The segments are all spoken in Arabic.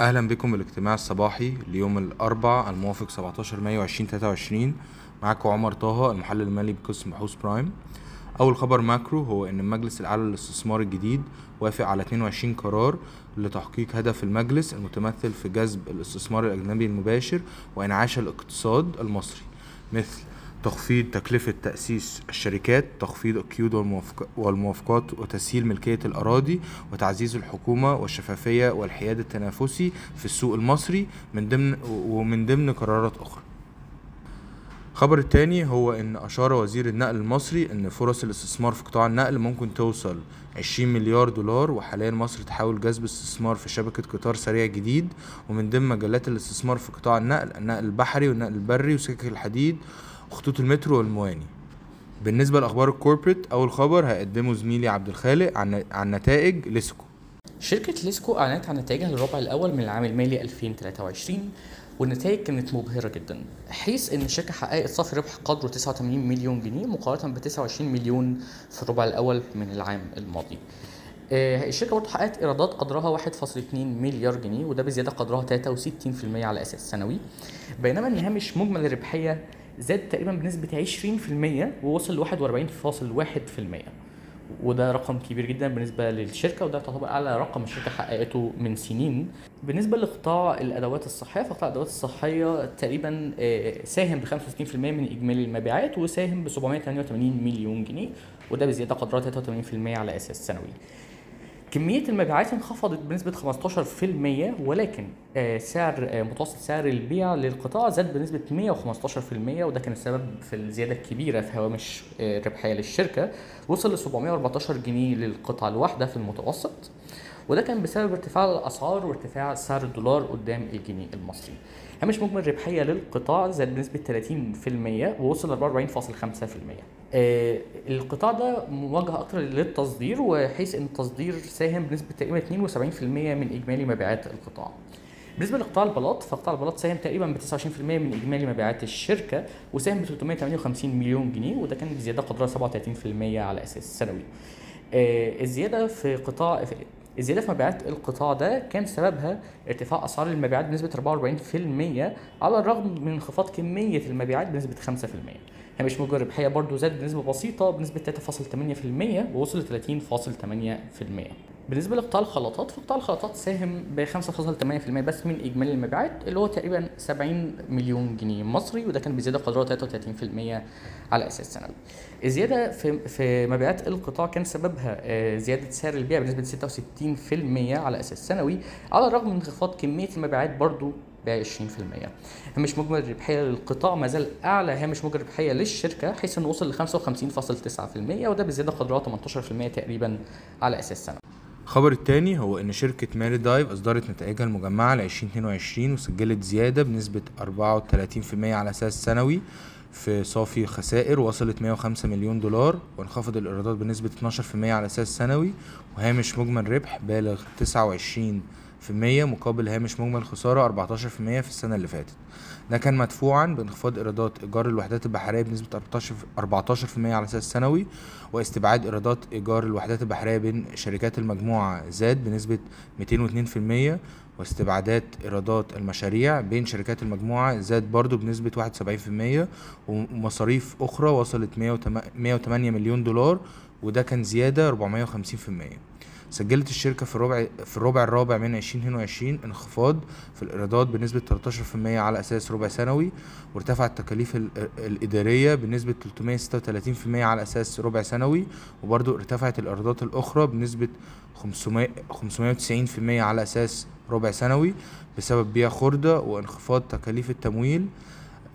أهلا بكم بالاجتماع الصباحي ليوم الأربع الموافق 17 مايو 2023 معاكم عمر طه المحلل المالي بقسم بحوث برايم. أول خبر macro هو إن المجلس الأعلى للاستثمار الجديد وافق على 22 قرار لتحقيق هدف المجلس المتمثل في جذب الاستثمار الأجنبي المباشر وإنعاش الاقتصاد المصري مثل تخفيض تكلفة تأسيس الشركات تخفيض القيود والموافق- والموافقات وتسهيل ملكية الأراضي وتعزيز الحكومة والشفافية والحياد التنافسي في السوق المصري من ضمن ومن ضمن قرارات أخرى. الخبر التاني هو إن أشار وزير النقل المصري إن فرص الاستثمار في قطاع النقل ممكن توصل 20 مليار دولار وحاليا مصر تحاول جذب استثمار في شبكة قطار سريع جديد ومن ضمن مجالات الاستثمار في قطاع النقل النقل البحري والنقل البري وسكك الحديد وخطوط المترو والمواني. بالنسبة لأخبار ال corporate أول خبر هيقدمه زميلي عبد الخالق عن عن نتائج ليسكو. شركة ليسكو أعلنت عن نتائجها للربع الأول من العام المالي 2023 والنتائج كانت مبهرة جدا. حيث إن الشركة حققت صافي ربح قدره 89 مليون جنيه مقارنة ب 29 مليون في الربع الأول من العام الماضي. آه، الشركة برضه حققت إيرادات قدرها 1.2 مليار جنيه وده بزيادة قدرها 63% على أساس سنوي. بينما إن هامش مجمل الربحية زاد تقريبا بنسبة 20% ووصل ل 41.1% وده رقم كبير جدا بالنسبة للشركة وده تعتبر أعلى رقم الشركة حققته من سنين. بالنسبة لقطاع الأدوات الصحية فقطاع الأدوات الصحية تقريبا آه، ساهم ب 65% من إجمالي المبيعات وساهم ب 788 مليون جنيه وده بزيادة قدرها 83% على أساس سنوي. كمية المبيعات انخفضت بنسبة 15% ولكن آه، سعر آه، متوسط سعر البيع للقطاع زاد بنسبة 115% وده كان السبب في الزيادة الكبيرة في هوامش آه، الربحية للشركة. وصل ل 714 جنيه للقطعة الواحدة في المتوسط. وده كان بسبب ارتفاع الأسعار وارتفاع سعر الدولار قدام الجنيه المصري. هامش مجمل ربحية للقطاع زاد بنسبة 30% ووصل ل 44.5%. آه القطاع ده موجه أكتر للتصدير وحيث إن التصدير ساهم بنسبة تقريبا 72% من إجمالي مبيعات القطاع. بالنسبة لقطاع البلاط فقطاع البلاط ساهم تقريبا ب 29% من إجمالي مبيعات الشركة وساهم ب 358 مليون جنيه وده كان بزيادة قدرها 37% على أساس سنوي. آه، الزيادة في قطاع الزياده في مبيعات القطاع ده كان سببها ارتفاع أسعار المبيعات بنسبة 44% على الرغم من انخفاض كمية المبيعات بنسبة 5% هامش مجمل الربحيه برضو زاد بنسبة بسيطة بنسبة 3.8% ووصل ل 30.8% بالنسبة لقطاع الخلاطات فقطاع الخلاطات ساهم ب 5.8% بس من إجمالي المبيعات اللي هو تقريبا 70 مليون جنيه مصري وده كان بزيادة قدرها 33% على أساس سنوي. الزيادة في في مبيعات القطاع كان سببها آه، زيادة سعر البيع بنسبة 66% على أساس سنوي على الرغم من انخفاض كمية المبيعات برضو ب 20% هامش مجمل الربحيه للقطاع ما زال أعلى هامش مجمل الربحيه للشركة حيث إنه وصل ل 55.9% وده بزيادة قدرها 18% تقريبا على أساس سنوي. الخبر التاني هو إن شركة ماري دايف أصدرت نتائجها المجمعة ل 2022 وسجلت زيادة بنسبة 34% على أساس سنوي في صافي خسائر وصلت 105 مليون دولار وانخفض الإيرادات بنسبة 12% على أساس سنوي وهامش مجمل ربح بالغ 29 في المية مقابل هامش مجمل خسارة 14% في السنة اللي فاتت. ده كان مدفوعا بانخفاض إيرادات إيجار الوحدات البحرية بنسبة 14 14% على أساس سنوي واستبعاد إيرادات إيجار الوحدات البحرية بين شركات المجموعة زاد بنسبة 202% واستبعادات إيرادات المشاريع بين شركات المجموعة زاد برضو بنسبة 71% ومصاريف أخرى وصلت 108 مليون دولار وده كان زيادة 450% سجلت الشركة في الربع في الربع الرابع من 2022 انخفاض في الإيرادات بنسبة 13% على أساس ربع سنوي وارتفعت التكاليف ال- الإدارية بنسبة 336% على أساس ربع سنوي وبرضو ارتفعت الإيرادات الأخرى بنسبة 500 590% على أساس ربع سنوي بسبب بيع خردة وانخفاض تكاليف التمويل.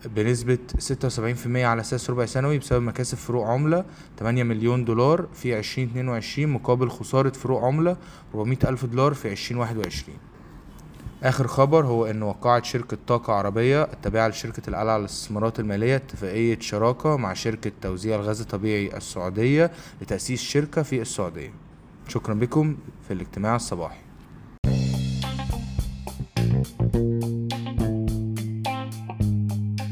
بنسبة 76% على أساس ربع سنوي بسبب مكاسب فروق عملة 8 مليون دولار في 2022 مقابل خسارة فروق عملة 400 ألف دولار في 2021 آخر خبر هو إن وقعت شركة طاقة عربية التابعة لشركة القلعة للاستثمارات المالية اتفاقية شراكة مع شركة توزيع الغاز الطبيعي السعودية لتأسيس شركة في السعودية. شكرا بكم في الاجتماع الصباحي.